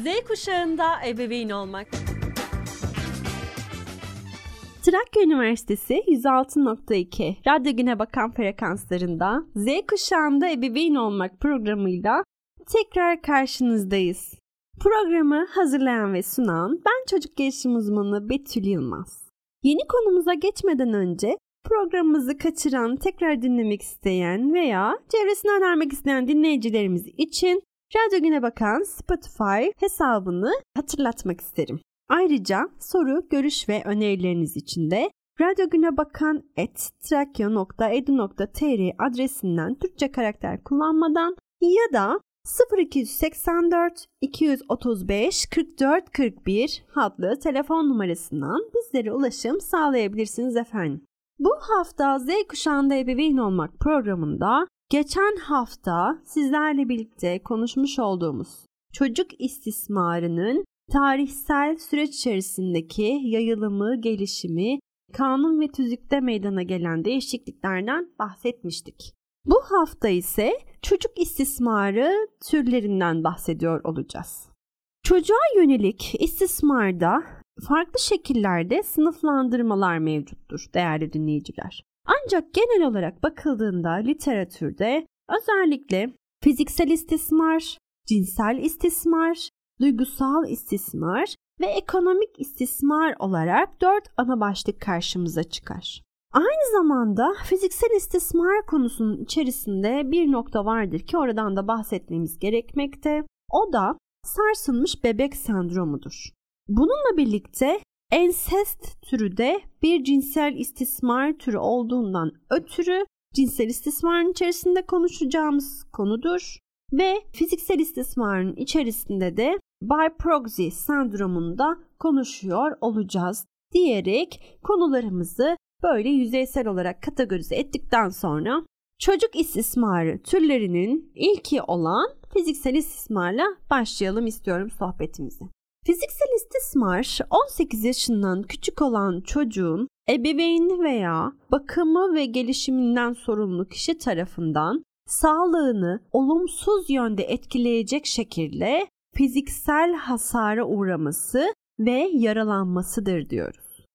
Z kuşağında ebeveyn olmak. Trakya Üniversitesi 106.2 Radyo Güne Bakan frekanslarında Z kuşağında ebeveyn olmak programıyla tekrar karşınızdayız. Programı hazırlayan ve sunan ben çocuk gelişim uzmanı Betül Yılmaz. Yeni konumuza geçmeden önce programımızı kaçıran, tekrar dinlemek isteyen veya çevresine önermek isteyen dinleyicilerimiz için Radyo Güne Bakan Spotify hesabını hatırlatmak isterim. Ayrıca soru, görüş ve önerileriniz için de Radyo Güne Bakan trakya.edu.tr adresinden Türkçe karakter kullanmadan ya da 0284 235 44 41 adlı telefon numarasından bizlere ulaşım sağlayabilirsiniz efendim. Bu hafta Z kuşağında ebeveyn olmak programında geçen hafta sizlerle birlikte konuşmuş olduğumuz çocuk istismarının tarihsel süreç içerisindeki yayılımı, gelişimi, kanun ve tüzükte meydana gelen değişikliklerden bahsetmiştik. Bu hafta ise çocuk istismarı türlerinden bahsediyor olacağız. Çocuğa yönelik istismarda farklı şekillerde sınıflandırmalar mevcuttur değerli dinleyiciler. Ancak genel olarak bakıldığında literatürde özellikle fiziksel istismar, cinsel istismar, duygusal istismar ve ekonomik istismar olarak dört ana başlık karşımıza çıkar. Aynı zamanda fiziksel istismar konusunun içerisinde bir nokta vardır ki oradan da bahsetmemiz gerekmekte. O da sarsılmış bebek sendromudur. Bununla birlikte ensest türü de bir cinsel istismar türü olduğundan ötürü cinsel istismarın içerisinde konuşacağımız konudur ve fiziksel istismarın içerisinde de by proxy sendromunda konuşuyor olacağız diyerek konularımızı böyle yüzeysel olarak kategorize ettikten sonra çocuk istismarı türlerinin ilki olan fiziksel istismarla başlayalım istiyorum sohbetimizi. Fiziksel istismar 18 yaşından küçük olan çocuğun ebeveyni veya bakımı ve gelişiminden sorumlu kişi tarafından sağlığını olumsuz yönde etkileyecek şekilde fiziksel hasara uğraması ve yaralanmasıdır diyoruz.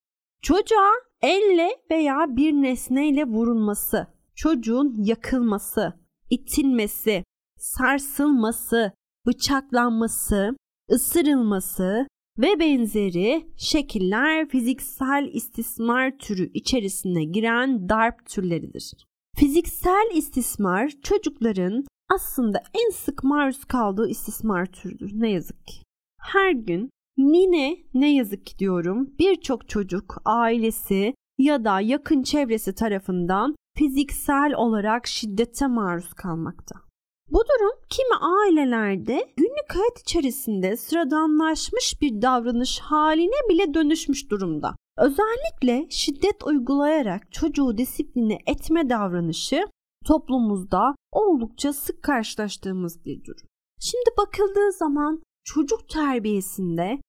Çocuğa elle veya bir nesneyle vurulması, çocuğun yakılması, itilmesi, sarsılması, bıçaklanması, ısırılması ve benzeri şekiller fiziksel istismar türü içerisine giren darp türleridir. Fiziksel istismar çocukların aslında en sık maruz kaldığı istismar türüdür ne yazık ki. Her gün Nine ne yazık ki diyorum birçok çocuk ailesi ya da yakın çevresi tarafından fiziksel olarak şiddete maruz kalmakta. Bu durum kimi ailelerde günlük hayat içerisinde sıradanlaşmış bir davranış haline bile dönüşmüş durumda. Özellikle şiddet uygulayarak çocuğu disipline etme davranışı toplumumuzda oldukça sık karşılaştığımız bir durum. Şimdi bakıldığı zaman çocuk terbiyesinde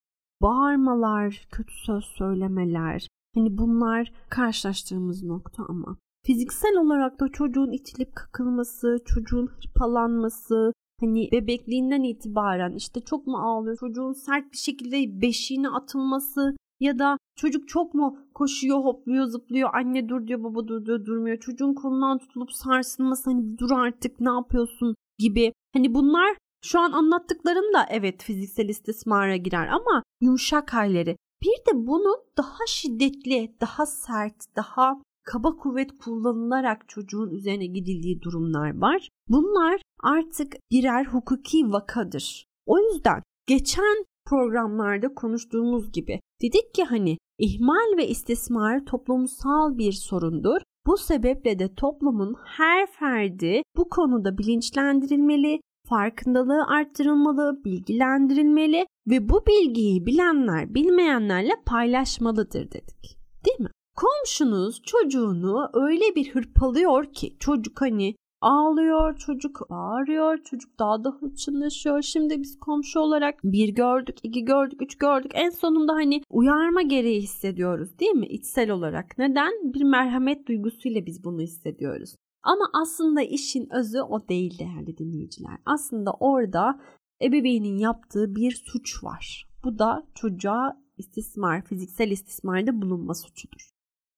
bağırmalar, kötü söz söylemeler, hani bunlar karşılaştığımız nokta ama fiziksel olarak da çocuğun itilip kakılması, çocuğun hırpalanması, hani bebekliğinden itibaren işte çok mu ağlıyor, çocuğun sert bir şekilde beşiğine atılması ya da çocuk çok mu koşuyor, hopluyor, zıplıyor, anne dur diyor, baba dur diyor, durmuyor. Çocuğun kolundan tutulup sarsılması hani dur artık ne yapıyorsun gibi. Hani bunlar şu an anlattıklarım da evet fiziksel istismara girer ama yumuşak halleri. Bir de bunun daha şiddetli, daha sert, daha kaba kuvvet kullanılarak çocuğun üzerine gidildiği durumlar var. Bunlar artık birer hukuki vakadır. O yüzden geçen programlarda konuştuğumuz gibi dedik ki hani ihmal ve istismar toplumsal bir sorundur. Bu sebeple de toplumun her ferdi bu konuda bilinçlendirilmeli, farkındalığı arttırılmalı, bilgilendirilmeli ve bu bilgiyi bilenler bilmeyenlerle paylaşmalıdır dedik. Değil mi? Komşunuz çocuğunu öyle bir hırpalıyor ki çocuk hani ağlıyor, çocuk bağırıyor, çocuk daha da hırçınlaşıyor. Şimdi biz komşu olarak bir gördük, iki gördük, üç gördük. En sonunda hani uyarma gereği hissediyoruz değil mi? İçsel olarak. Neden? Bir merhamet duygusuyla biz bunu hissediyoruz. Ama aslında işin özü o değil değerli dinleyiciler. Aslında orada ebeveynin yaptığı bir suç var. Bu da çocuğa istismar, fiziksel istismarda bulunma suçudur.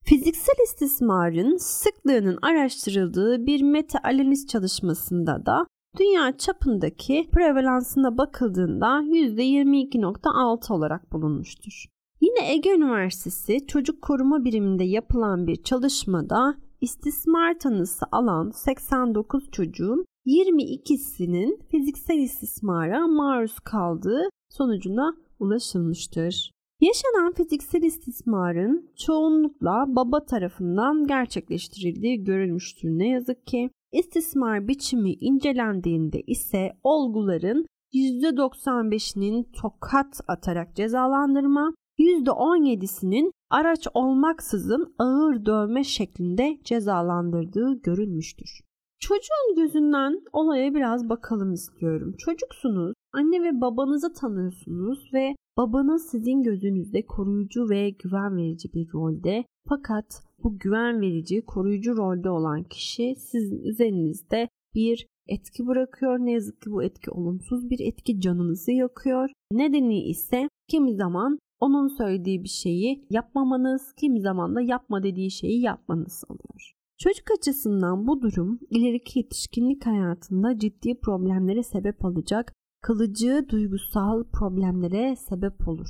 Fiziksel istismarın sıklığının araştırıldığı bir meta-analiz çalışmasında da dünya çapındaki prevalansına bakıldığında %22.6 olarak bulunmuştur. Yine Ege Üniversitesi Çocuk Koruma Biriminde yapılan bir çalışmada istismar tanısı alan 89 çocuğun 22'sinin fiziksel istismara maruz kaldığı sonucuna ulaşılmıştır. Yaşanan fiziksel istismarın çoğunlukla baba tarafından gerçekleştirildiği görülmüştür ne yazık ki. İstismar biçimi incelendiğinde ise olguların %95'inin tokat atarak cezalandırma, %17'sinin araç olmaksızın ağır dövme şeklinde cezalandırdığı görülmüştür. Çocuğun gözünden olaya biraz bakalım istiyorum. Çocuksunuz, anne ve babanızı tanıyorsunuz ve babanız sizin gözünüzde koruyucu ve güven verici bir rolde. Fakat bu güven verici, koruyucu rolde olan kişi sizin üzerinizde bir etki bırakıyor. Ne yazık ki bu etki olumsuz bir etki canınızı yakıyor. Nedeni ise kimi zaman onun söylediği bir şeyi yapmamanız, kimi zaman da yapma dediği şeyi yapmanız oluyor. Çocuk açısından bu durum ileriki yetişkinlik hayatında ciddi problemlere sebep olacak, kalıcı duygusal problemlere sebep olur.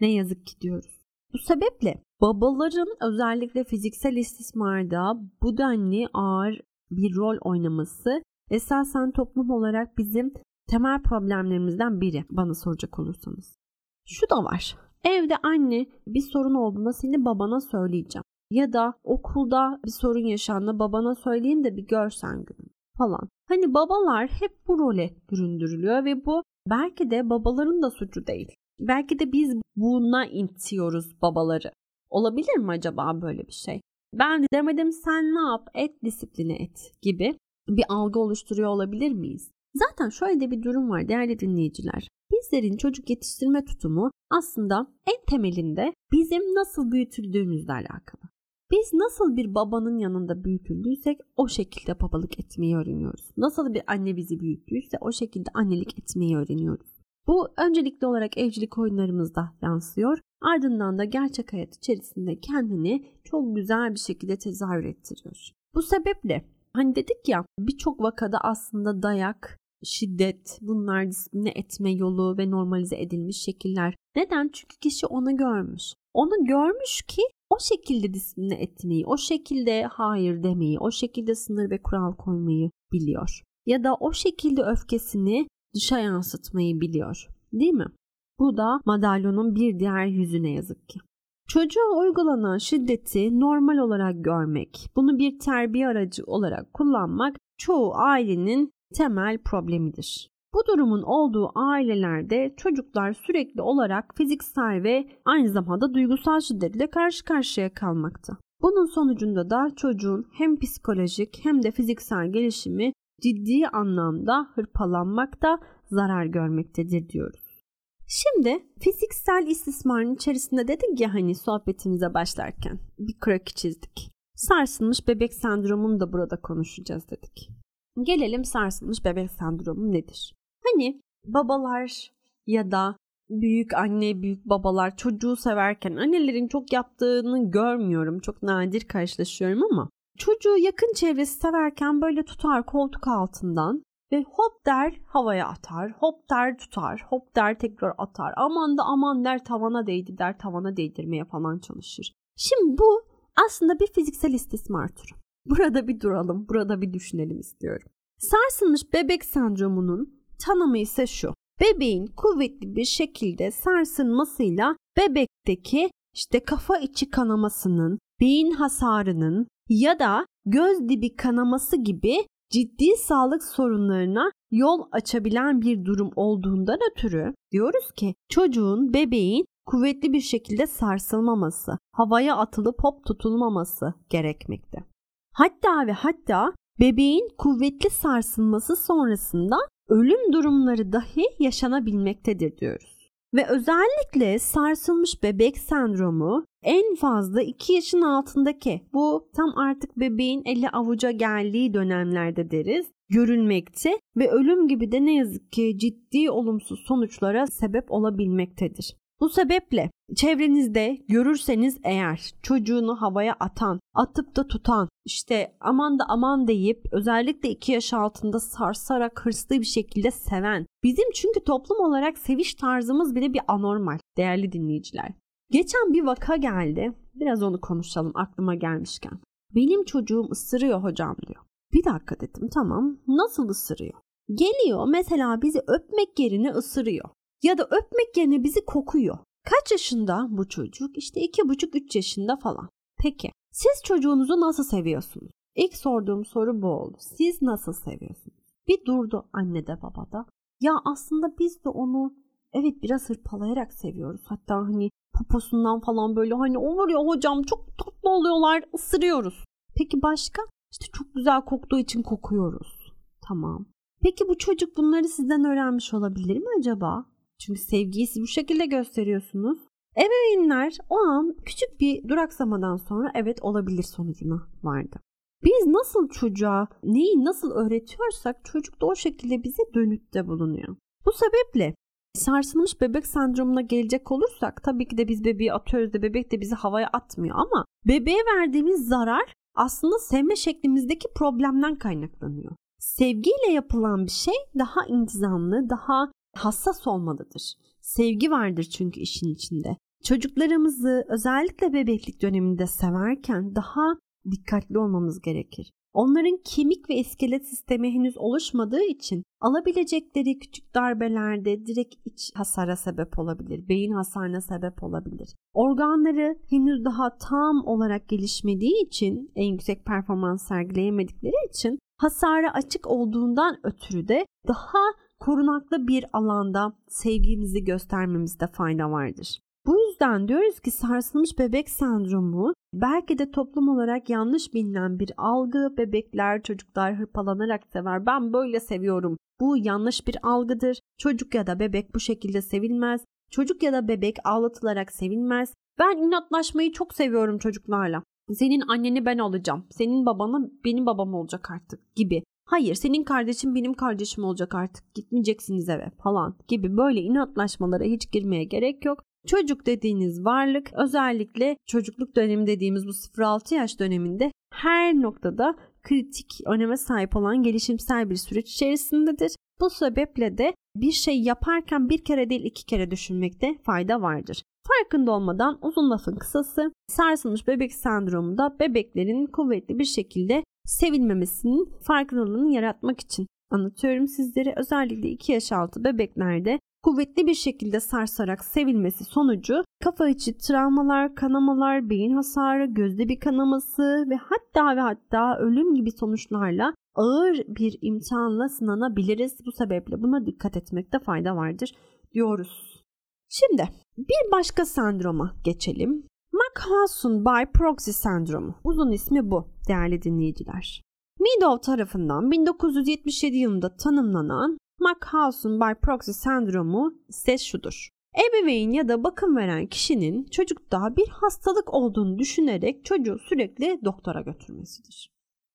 Ne yazık ki diyoruz. Bu sebeple babaların özellikle fiziksel istismarda bu denli ağır bir rol oynaması esasen toplum olarak bizim temel problemlerimizden biri bana soracak olursanız. Şu da var. Evde anne bir sorun olduğunda seni babana söyleyeceğim. Ya da okulda bir sorun yaşandı babana söyleyin de bir görsen günü falan. Hani babalar hep bu role büründürülüyor ve bu belki de babaların da suçu değil. Belki de biz buna itiyoruz babaları. Olabilir mi acaba böyle bir şey? Ben demedim sen ne yap et disipline et gibi bir algı oluşturuyor olabilir miyiz? Zaten şöyle de bir durum var değerli dinleyiciler. Bizlerin çocuk yetiştirme tutumu aslında en temelinde bizim nasıl büyütüldüğümüzle alakalı. Biz nasıl bir babanın yanında büyütüldüysek o şekilde babalık etmeyi öğreniyoruz. Nasıl bir anne bizi büyüttüyse o şekilde annelik etmeyi öğreniyoruz. Bu öncelikli olarak evcilik oyunlarımızda yansıyor. Ardından da gerçek hayat içerisinde kendini çok güzel bir şekilde tezahür ettiriyor. Bu sebeple hani dedik ya birçok vakada aslında dayak, şiddet, bunlar disipline etme yolu ve normalize edilmiş şekiller. Neden? Çünkü kişi onu görmüş. Onu görmüş ki o şekilde disipline etmeyi, o şekilde hayır demeyi, o şekilde sınır ve kural koymayı biliyor. Ya da o şekilde öfkesini dışa yansıtmayı biliyor. Değil mi? Bu da madalyonun bir diğer yüzü ne yazık ki. Çocuğa uygulanan şiddeti normal olarak görmek, bunu bir terbiye aracı olarak kullanmak çoğu ailenin temel problemidir. Bu durumun olduğu ailelerde çocuklar sürekli olarak fiziksel ve aynı zamanda duygusal şiddetle karşı karşıya kalmakta. Bunun sonucunda da çocuğun hem psikolojik hem de fiziksel gelişimi ciddi anlamda hırpalanmakta, zarar görmektedir diyoruz. Şimdi fiziksel istismarın içerisinde dedik ya hani sohbetimize başlarken bir kroki çizdik. Sarsılmış bebek sendromunu da burada konuşacağız dedik. Gelelim sarsılmış bebek sendromu nedir? Hani babalar ya da büyük anne, büyük babalar çocuğu severken annelerin çok yaptığını görmüyorum. Çok nadir karşılaşıyorum ama çocuğu yakın çevresi severken böyle tutar koltuk altından ve hop der havaya atar, hop der tutar, hop der tekrar atar. Aman da aman der tavana değdi der tavana değdirmeye falan çalışır. Şimdi bu aslında bir fiziksel istismar türü. Burada bir duralım, burada bir düşünelim istiyorum. Sarsılmış bebek sendromunun tanımı ise şu. Bebeğin kuvvetli bir şekilde sarsılmasıyla bebekteki işte kafa içi kanamasının, beyin hasarının ya da göz dibi kanaması gibi ciddi sağlık sorunlarına yol açabilen bir durum olduğundan ötürü diyoruz ki çocuğun, bebeğin kuvvetli bir şekilde sarsılmaması, havaya atılıp hop tutulmaması gerekmekte. Hatta ve hatta bebeğin kuvvetli sarsılması sonrasında ölüm durumları dahi yaşanabilmektedir diyoruz. Ve özellikle sarsılmış bebek sendromu en fazla 2 yaşın altındaki bu tam artık bebeğin eli avuca geldiği dönemlerde deriz görülmekte ve ölüm gibi de ne yazık ki ciddi olumsuz sonuçlara sebep olabilmektedir. Bu sebeple çevrenizde görürseniz eğer çocuğunu havaya atan, atıp da tutan, işte aman da aman deyip özellikle 2 yaş altında sarsarak hırslı bir şekilde seven. Bizim çünkü toplum olarak seviş tarzımız bile bir anormal değerli dinleyiciler. Geçen bir vaka geldi. Biraz onu konuşalım aklıma gelmişken. Benim çocuğum ısırıyor hocam diyor. Bir dakika dedim tamam nasıl ısırıyor? Geliyor mesela bizi öpmek yerine ısırıyor. Ya da öpmek yerine bizi kokuyor. Kaç yaşında bu çocuk? İşte iki buçuk üç yaşında falan. Peki siz çocuğunuzu nasıl seviyorsunuz? İlk sorduğum soru bu oldu. Siz nasıl seviyorsunuz? Bir durdu anne de baba da. Ya aslında biz de onu evet biraz hırpalayarak seviyoruz. Hatta hani poposundan falan böyle hani olur ya hocam çok tatlı oluyorlar ısırıyoruz. Peki başka? İşte çok güzel koktuğu için kokuyoruz. Tamam. Peki bu çocuk bunları sizden öğrenmiş olabilir mi acaba? Çünkü sevgiyi siz bu şekilde gösteriyorsunuz. Ebeveynler o an küçük bir duraksamadan sonra evet olabilir sonucuna vardı. Biz nasıl çocuğa neyi nasıl öğretiyorsak çocuk da o şekilde bize dönütte bulunuyor. Bu sebeple sarsılmış bebek sendromuna gelecek olursak tabii ki de biz bebeği atıyoruz da bebek de bizi havaya atmıyor ama bebeğe verdiğimiz zarar aslında sevme şeklimizdeki problemden kaynaklanıyor. Sevgiyle yapılan bir şey daha intizamlı, daha hassas olmalıdır. Sevgi vardır çünkü işin içinde. Çocuklarımızı özellikle bebeklik döneminde severken daha dikkatli olmamız gerekir. Onların kemik ve iskelet sistemi henüz oluşmadığı için alabilecekleri küçük darbelerde direkt iç hasara sebep olabilir, beyin hasarına sebep olabilir. Organları henüz daha tam olarak gelişmediği için, en yüksek performans sergileyemedikleri için hasara açık olduğundan ötürü de daha korunaklı bir alanda sevgimizi göstermemizde fayda vardır. Bu yüzden diyoruz ki sarsılmış bebek sendromu belki de toplum olarak yanlış bilinen bir algı. Bebekler, çocuklar hırpalanarak sever. Ben böyle seviyorum. Bu yanlış bir algıdır. Çocuk ya da bebek bu şekilde sevilmez. Çocuk ya da bebek ağlatılarak sevilmez. Ben inatlaşmayı çok seviyorum çocuklarla. Senin anneni ben alacağım. Senin babanı benim babam olacak artık gibi. Hayır senin kardeşin benim kardeşim olacak artık gitmeyeceksiniz eve falan gibi böyle inatlaşmalara hiç girmeye gerek yok. Çocuk dediğiniz varlık özellikle çocukluk dönemi dediğimiz bu 0-6 yaş döneminde her noktada kritik öneme sahip olan gelişimsel bir süreç içerisindedir. Bu sebeple de bir şey yaparken bir kere değil iki kere düşünmekte fayda vardır. Farkında olmadan uzun lafın kısası sarsılmış bebek sendromunda bebeklerin kuvvetli bir şekilde sevilmemesinin farkındalığını yaratmak için anlatıyorum sizlere. Özellikle 2 yaş altı bebeklerde kuvvetli bir şekilde sarsarak sevilmesi sonucu kafa içi travmalar, kanamalar, beyin hasarı, gözde bir kanaması ve hatta ve hatta ölüm gibi sonuçlarla ağır bir imtihanla sınanabiliriz. Bu sebeple buna dikkat etmekte fayda vardır diyoruz. Şimdi bir başka sendroma geçelim. Mackhausen by proxy sendromu. Uzun ismi bu değerli dinleyiciler. Meadow tarafından 1977 yılında tanımlanan Mackhausen by proxy sendromu ise şudur. Ebeveyn ya da bakım veren kişinin çocukta bir hastalık olduğunu düşünerek çocuğu sürekli doktora götürmesidir.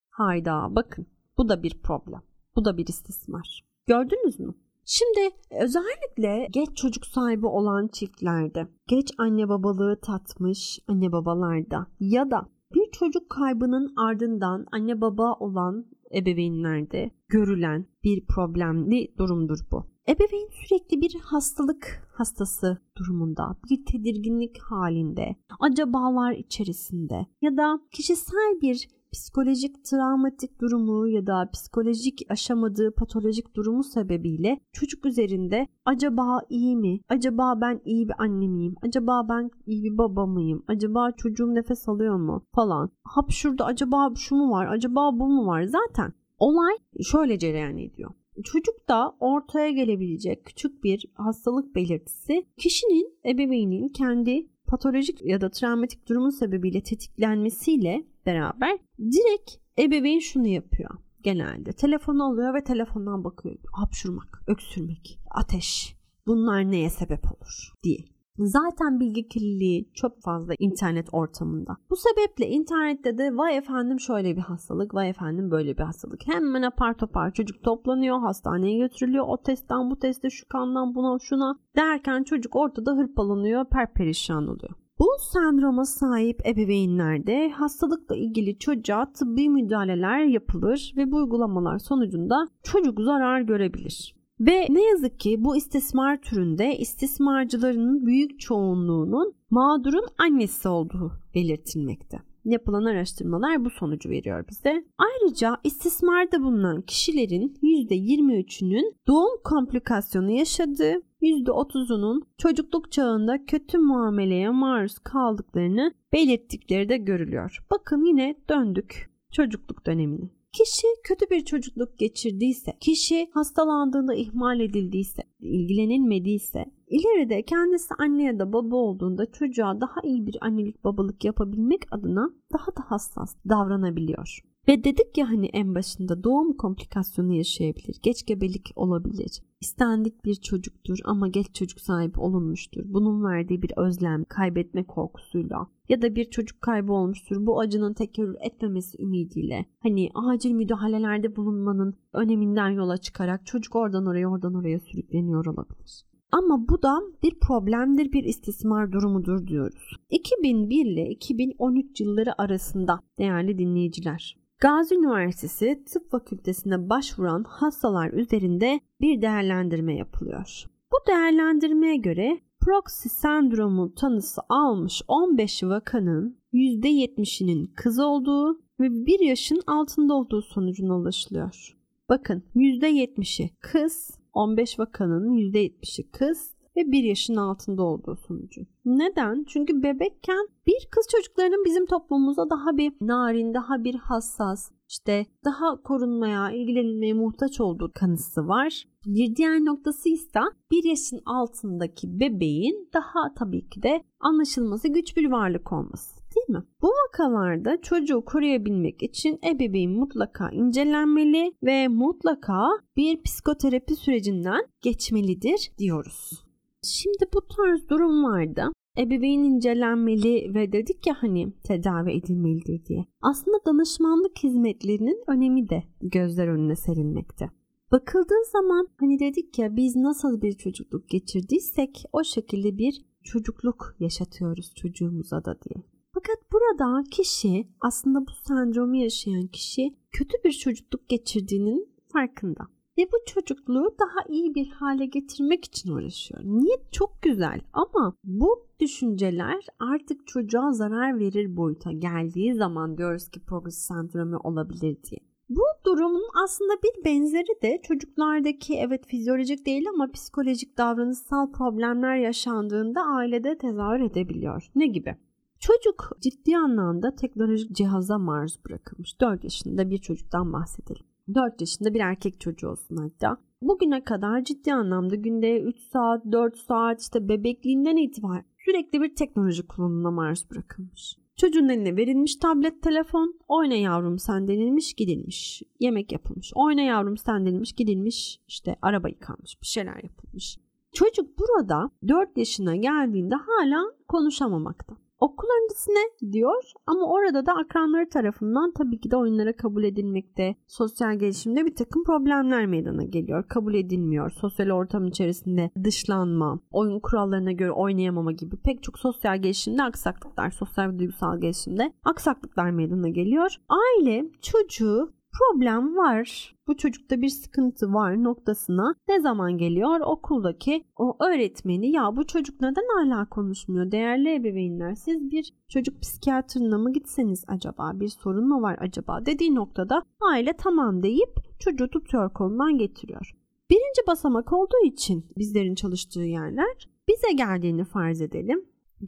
Hayda bakın bu da bir problem. Bu da bir istismar. Gördünüz mü? Şimdi özellikle geç çocuk sahibi olan çiftlerde, geç anne babalığı tatmış anne babalarda ya da bir çocuk kaybının ardından anne baba olan ebeveynlerde görülen bir problemli durumdur bu. Ebeveyn sürekli bir hastalık hastası durumunda, bir tedirginlik halinde, acabalar içerisinde ya da kişisel bir psikolojik travmatik durumu ya da psikolojik aşamadığı patolojik durumu sebebiyle çocuk üzerinde acaba iyi mi? Acaba ben iyi bir anne miyim? Acaba ben iyi bir baba mıyım? Acaba çocuğum nefes alıyor mu? Falan. Hap şurada acaba şu mu var? Acaba bu mu var? Zaten olay şöyle cereyan ediyor. Çocukta ortaya gelebilecek küçük bir hastalık belirtisi kişinin ebeveynin kendi patolojik ya da travmatik durumun sebebiyle tetiklenmesiyle beraber direkt ebeveyn şunu yapıyor genelde. Telefonu alıyor ve telefondan bakıyor. Hapşurmak, öksürmek, ateş, Bunlar neye sebep olur diye. Zaten bilgi kirliliği çok fazla internet ortamında. Bu sebeple internette de vay efendim şöyle bir hastalık, vay efendim böyle bir hastalık. Hemen apar topar çocuk toplanıyor, hastaneye götürülüyor. O testten bu teste, şu kandan buna şuna derken çocuk ortada hırpalanıyor, perperişan oluyor. Bu sendroma sahip ebeveynlerde hastalıkla ilgili çocuğa tıbbi müdahaleler yapılır ve bu uygulamalar sonucunda çocuk zarar görebilir. Ve ne yazık ki bu istismar türünde istismarcıların büyük çoğunluğunun mağdurun annesi olduğu belirtilmekte. Yapılan araştırmalar bu sonucu veriyor bize. Ayrıca istismarda bulunan kişilerin %23'ünün doğum komplikasyonu yaşadığı, %30'unun çocukluk çağında kötü muameleye maruz kaldıklarını belirttikleri de görülüyor. Bakın yine döndük çocukluk dönemine. Kişi kötü bir çocukluk geçirdiyse, kişi hastalandığında ihmal edildiyse, ilgilenilmediyse, ileride kendisi anne ya da baba olduğunda çocuğa daha iyi bir annelik babalık yapabilmek adına daha da hassas davranabiliyor. Ve dedik ya hani en başında doğum komplikasyonu yaşayabilir, geç gebelik olabilir. İstendik bir çocuktur ama geç çocuk sahibi olunmuştur. Bunun verdiği bir özlem, kaybetme korkusuyla ya da bir çocuk kaybı olmuştur. Bu acının tekerrür etmemesi ümidiyle hani acil müdahalelerde bulunmanın öneminden yola çıkarak çocuk oradan oraya oradan oraya sürükleniyor olabilir. Ama bu da bir problemdir, bir istismar durumudur diyoruz. 2001 ile 2013 yılları arasında değerli dinleyiciler Gazi Üniversitesi Tıp Fakültesine başvuran hastalar üzerinde bir değerlendirme yapılıyor. Bu değerlendirmeye göre proxy sendromu tanısı almış 15 vakanın %70'inin kız olduğu ve 1 yaşın altında olduğu sonucuna ulaşılıyor. Bakın %70'i kız, 15 vakanın %70'i kız ve 1 yaşın altında olduğu sonucu. Neden? Çünkü bebekken bir kız çocuklarının bizim toplumumuzda daha bir narin, daha bir hassas, işte daha korunmaya, ilgilenilmeye muhtaç olduğu kanısı var. Bir diğer noktası ise bir yaşın altındaki bebeğin daha tabii ki de anlaşılması güç bir varlık olması değil mi? Bu vakalarda çocuğu koruyabilmek için ebeveyn mutlaka incelenmeli ve mutlaka bir psikoterapi sürecinden geçmelidir diyoruz. Şimdi bu tarz durumlarda ebeveyn incelenmeli ve dedik ya hani tedavi edilmelidir diye. Aslında danışmanlık hizmetlerinin önemi de gözler önüne serilmekte. Bakıldığı zaman hani dedik ya biz nasıl bir çocukluk geçirdiysek o şekilde bir çocukluk yaşatıyoruz çocuğumuza da diye. Fakat burada kişi aslında bu sendromu yaşayan kişi kötü bir çocukluk geçirdiğinin farkında. Ve bu çocukluğu daha iyi bir hale getirmek için uğraşıyor. Niyet çok güzel ama bu düşünceler artık çocuğa zarar verir boyuta geldiği zaman diyoruz ki progres sendromu olabilir diye. Bu durumun aslında bir benzeri de çocuklardaki evet fizyolojik değil ama psikolojik davranışsal problemler yaşandığında ailede tezahür edebiliyor. Ne gibi? Çocuk ciddi anlamda teknolojik cihaza maruz bırakılmış. 4 yaşında bir çocuktan bahsedelim. 4 yaşında bir erkek çocuğu olsun hatta. Bugüne kadar ciddi anlamda günde 3 saat, 4 saat işte bebekliğinden itibaren sürekli bir teknoloji kullanımına maruz bırakılmış. Çocuğun eline verilmiş tablet, telefon, oyna yavrum sen denilmiş, gidilmiş. Yemek yapılmış, oyna yavrum sen denilmiş, gidilmiş. İşte araba yıkanmış, bir şeyler yapılmış. Çocuk burada 4 yaşına geldiğinde hala konuşamamakta. Okul öncesine gidiyor ama orada da akranları tarafından tabii ki de oyunlara kabul edilmekte, sosyal gelişimde bir takım problemler meydana geliyor. Kabul edilmiyor. Sosyal ortam içerisinde dışlanma, oyun kurallarına göre oynayamama gibi pek çok sosyal gelişimde aksaklıklar, sosyal ve duygusal gelişimde aksaklıklar meydana geliyor. Aile çocuğu problem var. Bu çocukta bir sıkıntı var noktasına ne zaman geliyor? Okuldaki o öğretmeni ya bu çocuk neden hala konuşmuyor? Değerli ebeveynler siz bir çocuk psikiyatrına mı gitseniz acaba? Bir sorun mu var acaba? Dediği noktada aile tamam deyip çocuğu tutuyor kolundan getiriyor. Birinci basamak olduğu için bizlerin çalıştığı yerler bize geldiğini farz edelim.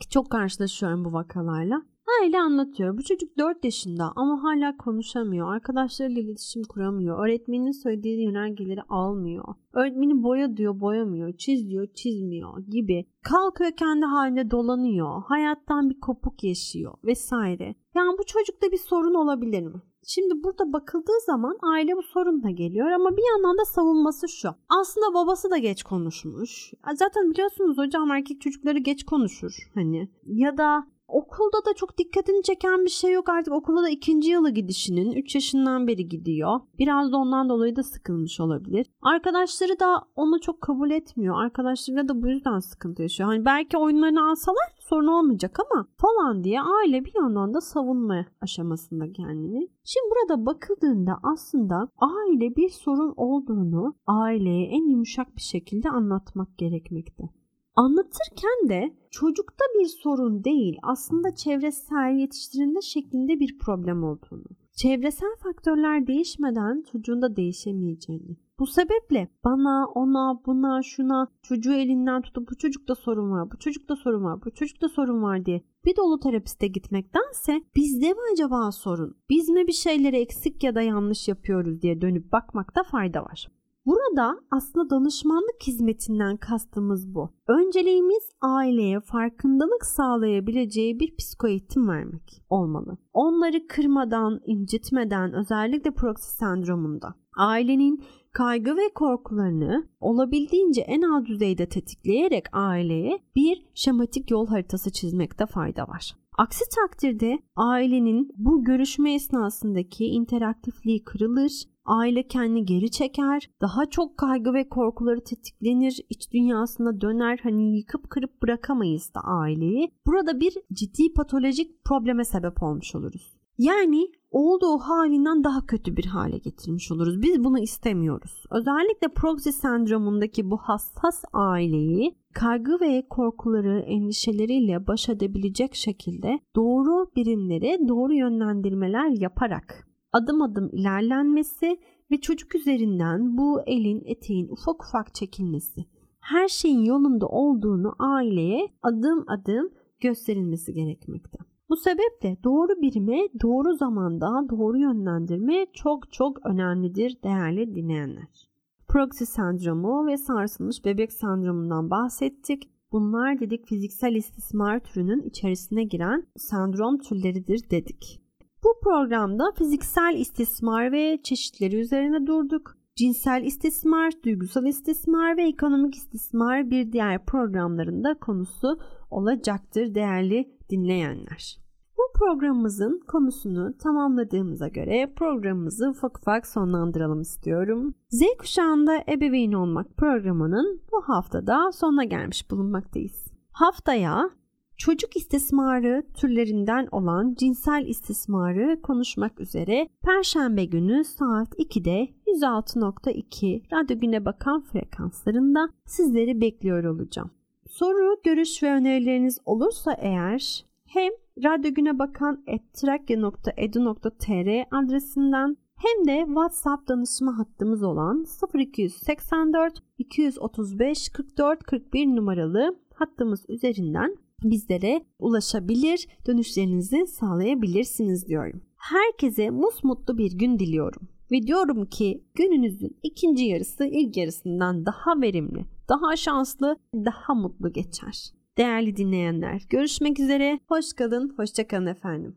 Çok karşılaşıyorum bu vakalarla. Aile anlatıyor. Bu çocuk 4 yaşında ama hala konuşamıyor. Arkadaşlarıyla iletişim kuramıyor. Öğretmenin söylediği yönergeleri almıyor. Öğretmeni boya diyor boyamıyor. Çiz diyor çizmiyor gibi. Kalkıyor kendi halinde dolanıyor. Hayattan bir kopuk yaşıyor vesaire. Yani bu çocukta bir sorun olabilir mi? Şimdi burada bakıldığı zaman aile bu sorunla geliyor ama bir yandan da savunması şu. Aslında babası da geç konuşmuş. Zaten biliyorsunuz hocam erkek çocukları geç konuşur hani. Ya da Okulda da çok dikkatini çeken bir şey yok artık okulda da ikinci yılı gidişinin 3 yaşından beri gidiyor. Biraz da ondan dolayı da sıkılmış olabilir. Arkadaşları da onu çok kabul etmiyor. Arkadaşları da bu yüzden sıkıntı yaşıyor. Hani belki oyunlarını alsalar sorun olmayacak ama falan diye aile bir yandan da savunma aşamasında kendini. Şimdi burada bakıldığında aslında aile bir sorun olduğunu aileye en yumuşak bir şekilde anlatmak gerekmekte. Anlatırken de çocukta bir sorun değil aslında çevresel yetiştirilme şeklinde bir problem olduğunu, çevresel faktörler değişmeden çocuğun da değişemeyeceğini. Bu sebeple bana, ona, buna, şuna çocuğu elinden tutup bu çocukta sorun var, bu çocukta sorun var, bu çocukta sorun var diye bir dolu terapiste gitmektense bizde mi acaba sorun? Biz mi bir şeyleri eksik ya da yanlış yapıyoruz diye dönüp bakmakta fayda var. Burada aslında danışmanlık hizmetinden kastımız bu. Önceliğimiz aileye farkındalık sağlayabileceği bir psikoeğitim vermek olmalı. Onları kırmadan, incitmeden özellikle proksi sendromunda ailenin kaygı ve korkularını olabildiğince en alt düzeyde tetikleyerek aileye bir şematik yol haritası çizmekte fayda var. Aksi takdirde ailenin bu görüşme esnasındaki interaktifliği kırılır, aile kendini geri çeker, daha çok kaygı ve korkuları tetiklenir, iç dünyasına döner, hani yıkıp kırıp bırakamayız da aileyi. Burada bir ciddi patolojik probleme sebep olmuş oluruz. Yani olduğu halinden daha kötü bir hale getirmiş oluruz. Biz bunu istemiyoruz. Özellikle proxy sendromundaki bu hassas aileyi kaygı ve korkuları, endişeleriyle baş edebilecek şekilde doğru birimlere doğru yönlendirmeler yaparak adım adım ilerlenmesi ve çocuk üzerinden bu elin eteğin ufak ufak çekilmesi, her şeyin yolunda olduğunu aileye adım adım gösterilmesi gerekmekte. Bu sebeple doğru birime doğru zamanda doğru yönlendirme çok çok önemlidir değerli dinleyenler. Proxy sendromu ve sarsılmış bebek sendromundan bahsettik. Bunlar dedik fiziksel istismar türünün içerisine giren sendrom türleridir dedik. Bu programda fiziksel istismar ve çeşitleri üzerine durduk. Cinsel istismar, duygusal istismar ve ekonomik istismar bir diğer programlarında konusu olacaktır değerli dinleyenler. Bu programımızın konusunu tamamladığımıza göre programımızı ufak ufak sonlandıralım istiyorum. Z kuşağında ebeveyn olmak programının bu haftada sonuna gelmiş bulunmaktayız. Haftaya çocuk istismarı türlerinden olan cinsel istismarı konuşmak üzere Perşembe günü saat 2'de 106.2 Radyo Güne Bakan frekanslarında sizleri bekliyor olacağım. Soru, görüş ve önerileriniz olursa eğer hem Radyo Güne Bakan trakya.edu.tr adresinden hem de WhatsApp danışma hattımız olan 0284 235 44 41 numaralı hattımız üzerinden bizlere ulaşabilir, dönüşlerinizi sağlayabilirsiniz diyorum. Herkese musmutlu bir gün diliyorum. Ve diyorum ki gününüzün ikinci yarısı ilk yarısından daha verimli, daha şanslı, daha mutlu geçer. Değerli dinleyenler, görüşmek üzere. Hoş kalın, hoşça kalın efendim.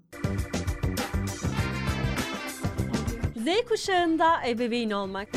Z kuşağında ebeveyn olmak